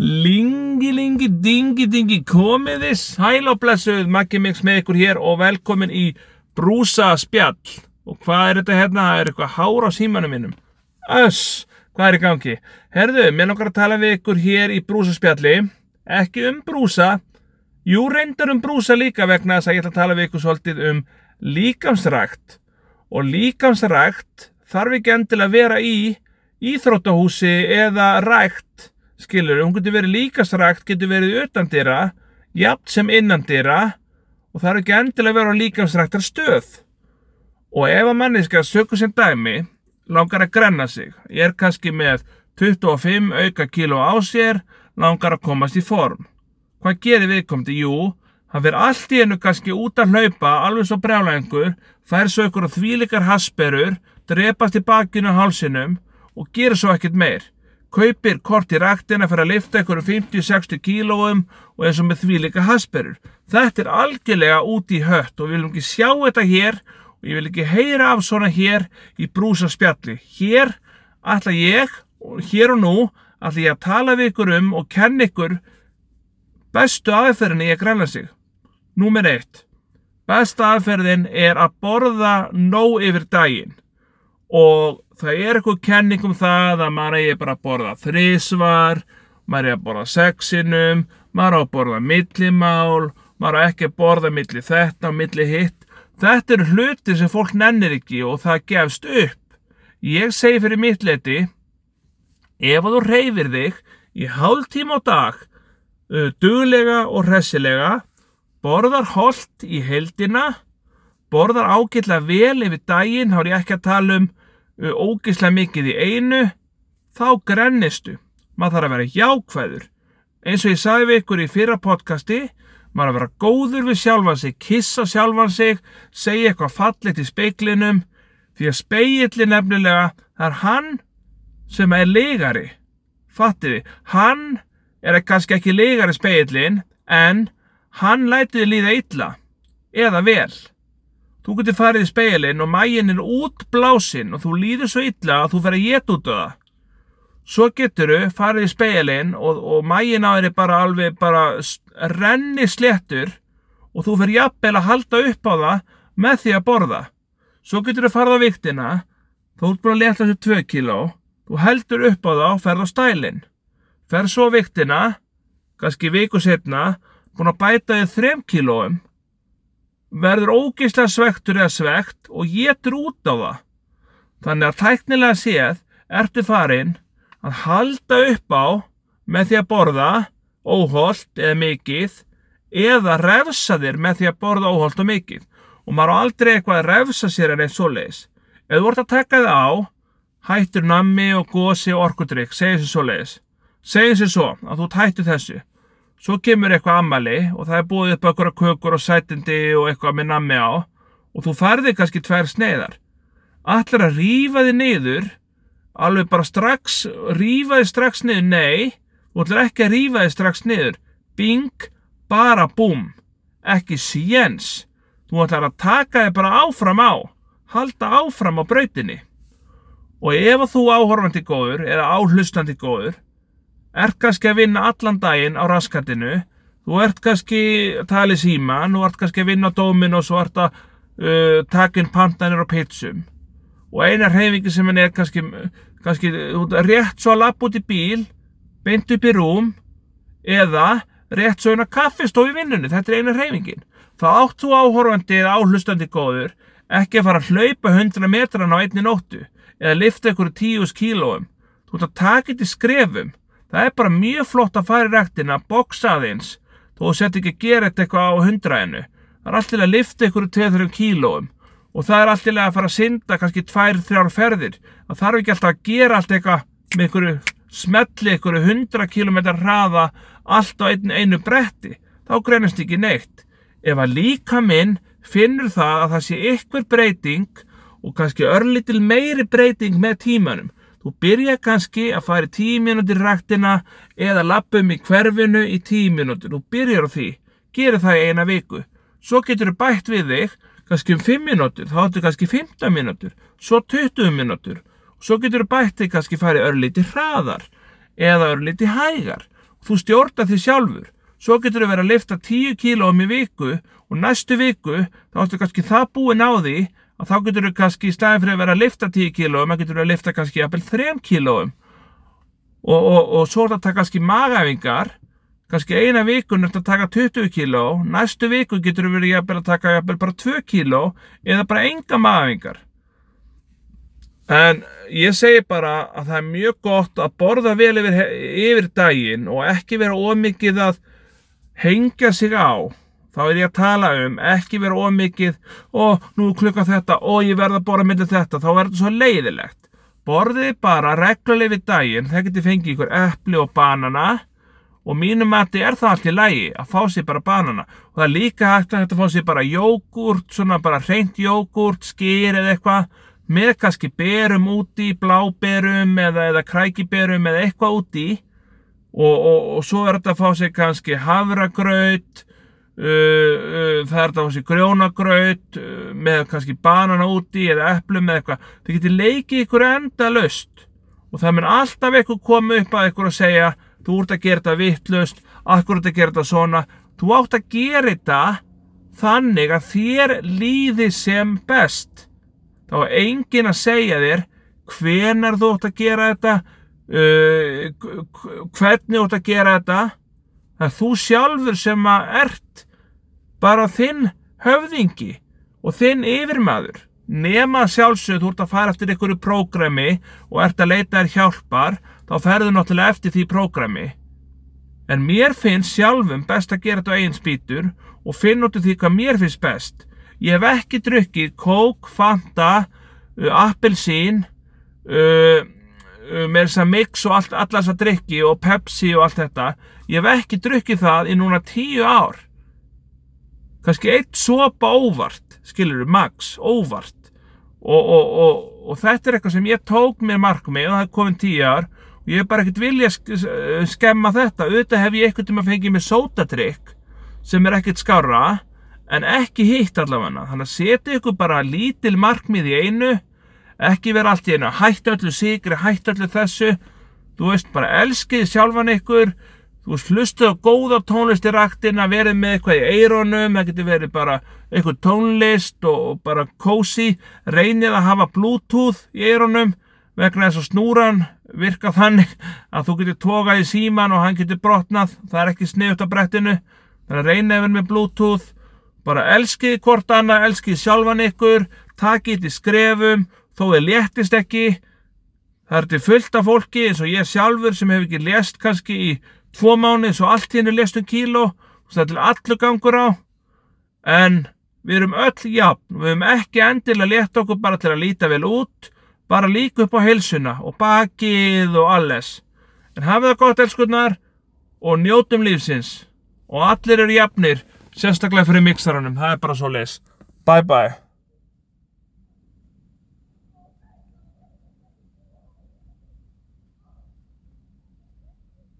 Lingi, lingi, dingi, dingi, komiði sæl og blessuð, Maggi Mix með ykkur hér og velkomin í Brúsa spjall. Og hvað er þetta hérna? Það er eitthvað hár á símanum minnum. Öss, hvað er í gangi? Herðu, mér langar að tala við ykkur hér í Brúsa spjalli, ekki um Brúsa, jú reyndar um Brúsa líka vegna þess að ég ætla að tala við ykkur svolítið um líkamsrækt. Og líkamsrækt þarf ekki endilega að vera í íþróttahúsi eða rækt skilur, hún getur verið líkastrækt, getur verið utandira, jafn sem innandira og það er ekki endilega að vera á líkastræktar stöð. Og ef að manniska sökur sem dæmi, langar að grenna sig, ég er kannski með 25 auka kíló á sér, langar að komast í form. Hvað gerir viðkomandi? Jú, hann verður allt í hennu kannski út að hlaupa, alveg svo brjálæðingur, fær sökur og þvílikar hasperur, drepast í bakinu og hálsinum og gerir svo ekkert meir kaupir kort í ræktina fyrir að lifta ykkur 50-60 kílóum og eins og með því líka hasperur. Þetta er algjörlega út í hött og við viljum ekki sjá þetta hér og ég vil ekki heyra af svona hér í brúsa spjalli. Hér ætla ég, hér og nú, ætla ég að tala við ykkur um og kenna ykkur bestu aðferðinni ég grænla sig. Númer eitt. Besta aðferðin er að borða nóg yfir daginn og það er eitthvað kenning um það að maður eigi bara að borða þrísvar, maður eigi að borða sexinum, maður á að borða millimál, maður á ekki að borða milli þetta og milli hitt. Þetta eru hluti sem fólk nennir ekki og það gefst upp. Ég segi fyrir mitt leti, ef þú reyfir þig í hálf tíma á dag, duglega og hressilega, borðar holdt í heldina, borðar ágætlega vel yfir daginn, þá er ég ekki að tala um ógislega mikið í einu, þá grennistu. Maður þarf að vera jákvæður. Eins og ég sagði við ykkur í fyrra podcasti, maður að vera góður við sjálfan sig, kissa sjálfan sig, segja eitthvað fallit í speiklinum, því að speillin nefnilega, er hann sem er legari. Fattiði, hann er kannski ekki legari speillin, en hann lætiði líða illa, eða vel. Þú getur farið í speilin og mægin er útblásinn og þú líður svo illa að þú fer að geta út á það. Svo getur þú farið í speilin og, og mægin á er bara alveg bara renni sléttur og þú fer jafnvel að halda upp á það með því að borða. Svo getur þú farið á viktina, þú ert búin að leta þessu 2 kíló, þú heldur upp á það og ferð á stælin. Ferð svo viktina, kannski viku setna, búin að bæta þig 3 kílóum verður ógeðslega svektur eða svekt og getur út á það. Þannig að tæknilega séð ertu farin að halda upp á með því að borða óholt eða mikið eða refsa þér með því að borða óholt og mikið. Og maður á aldrei eitthvað að refsa sér en eitt svo leiðis. Ef þú vart að taka þið á, hættur nammi og gósi og orkudrykk, segja sér svo leiðis. Segja sér svo að þú hættu þessu. Svo kemur eitthvað ammali og það er búið upp okkur kökur og sætindi og eitthvað með nammi á og þú færði kannski tvær sneiðar. Allir að rýfa þið niður, alveg bara strax, rýfa þið strax niður, nei, þú ætlar ekki að rýfa þið strax niður. Bing, bara búm, ekki séns. Þú ætlar að taka þið bara áfram á, halda áfram á brautinni. Og ef þú áhorfandi góður eða áhlustandi góður, ert kannski að vinna allan daginn á raskatinu, þú ert kannski að tala í síman, þú ert kannski að vinna á dómin og svo ert að uh, taka inn pantanir og pitsum. Og eina reyfingi sem henni er kannski, kannski rétt svo að lappa út í bíl, beint upp í rúm, eða rétt svo inn að kaffistof í vinnunni, þetta er eina reyfingin. Þá átt þú áhorfandi eða áhlustandi góður, ekki að fara að hlaupa 100 metran á einni nóttu, eða lifta ykkur 10 kílóum. Þú ert að taka þetta í skrefum, Það er bara mjög flott að fara í rættina, boksa aðeins, þó þú sett ekki að gera eitthvað á hundraðinu. Það er alltaf að lifta ykkur 2-3 kílóum og það er alltaf að fara að synda kannski 2-3 ferðir. Það þarf ekki alltaf að gera allt eitthvað með ykkur smelli ykkur 100 km hraða allt á einu, einu bretti. Þá greinast ekki neitt. Ef að líka minn finnur það að það sé ykkur breyting og kannski örlitil meiri breyting með tímanum Þú byrja kannski að fara í tíu mínútur í rættina eða lappum í hverfinu í tíu mínútur. Þú byrjar á því, gerir það í eina viku. Svo getur þú bætt við þig kannski um 5 mínútur, þá áttu kannski 15 mínútur, svo 20 mínútur. Svo getur þú bætt þig kannski að fara í örlíti hraðar eða örlíti hægar. þú stjórna því sjálfur svo getur þú verið að lifta 10 kílóum í viku og næstu viku þá ertu kannski það búin á því að þá getur þú kannski í staðin fyrir að vera að lifta 10 kílóum þá getur þú að lifta kannski jafnvel 3 kílóum og, og, og svo er þetta að taka kannski magæfingar kannski eina vikun er þetta að taka 20 kíló næstu viku getur þú verið jafnvel að taka jafnvel bara 2 kíló eða bara enga magæfingar En ég segi bara að það er mjög gott að borða vel yfir, yfir daginn og ekki vera ómikið að hengja sig á. Þá er ég að tala um ekki vera ómikið og nú klukka þetta og ég verða að borða myndið þetta. Þá verður þetta svo leiðilegt. Borðið bara regluleg við daginn. Það getur fengið ykkur eppli og banana og mínu mati er það allt í lægi að fá sér bara banana. Og það er líka hægt að, að fá sér bara jógurt, svona bara reynt jógurt, skýr eða eitthvað með kannski berum úti, bláberum eða, eða krækiberum eða eitthvað úti og, og, og svo er þetta að fá sig kannski havragraut, það er þetta að fá sig grjónagraut uh, með kannski banana úti eða eplum eða eitthvað. Það getur leikið ykkur enda löst og það mun alltaf eitthvað koma upp að ykkur að segja þú ert að gera þetta vittlust, akkur ert að gera þetta svona. Þú átt að gera þetta þannig að þér líði sem best þá er engin að segja þér hvenar þú ætti að gera þetta hvernig þú ætti að gera þetta það er þú sjálfur sem að ert bara þinn höfðingi og þinn yfirmaður nema sjálfsög þú ert að fara eftir einhverju prógrami og ert að leita þér hjálpar þá ferður náttúrulega eftir því prógrami en mér finnst sjálfum best að gera þetta á eigin spýtur og finn út af því hvað mér finnst best. Ég hef ekki drukkið kók, fanta, uh, appelsín, uh, með þess að mix og all, allar þess að drikki og pepsi og allt þetta. Ég hef ekki drukkið það í núna tíu ár. Kanski eitt sopa óvart, skilur þú, max, óvart. Og, og, og, og þetta er eitthvað sem ég tók mér markmið og það er komin tíu ár og ég hef bara ekkert vilja skemma þetta. Auðvitað hef ég eitthvað til að fengið með sótadrykk sem er ekkert skára en ekki hitt allavega þannig að setja ykkur bara lítil markmið í einu ekki vera allt í einu hætt öllu sigri, hætt öllu þessu. Þú veist bara elskið sjálfan ykkur. Þú veist hlustuð á góða tónlist í raktina, verið með eitthvað í eironum það getur verið bara eitthvað tónlist og bara cozy reynið að hafa bluetooth í eironum vegna þess að snúran virka þannig að þú getur tókað í síman og hann getur brotnað. Það er ekki sniðut á brettinu. Þannig að reynið að vera með bluetooth. Bara elskið hvort annað, elskið sjálfan ykkur. Takið til skrefum þó þið léttist ekki. Það er til fullt af fólki eins og ég sjálfur sem hef ekki lést kannski í tvo mánu eins og allt hérna lést um kíló. Það er til allur gangur á. En við erum öll jafn. Við erum ekki endilega létt okkur bara til að líta vel út bara líka upp á heilsuna og bakið og alles en hafið það gott elskunnar og njótum lífsins. Og allir eru jafnir sérstaklega fyrir mixaranum, það er bara svo les bye bye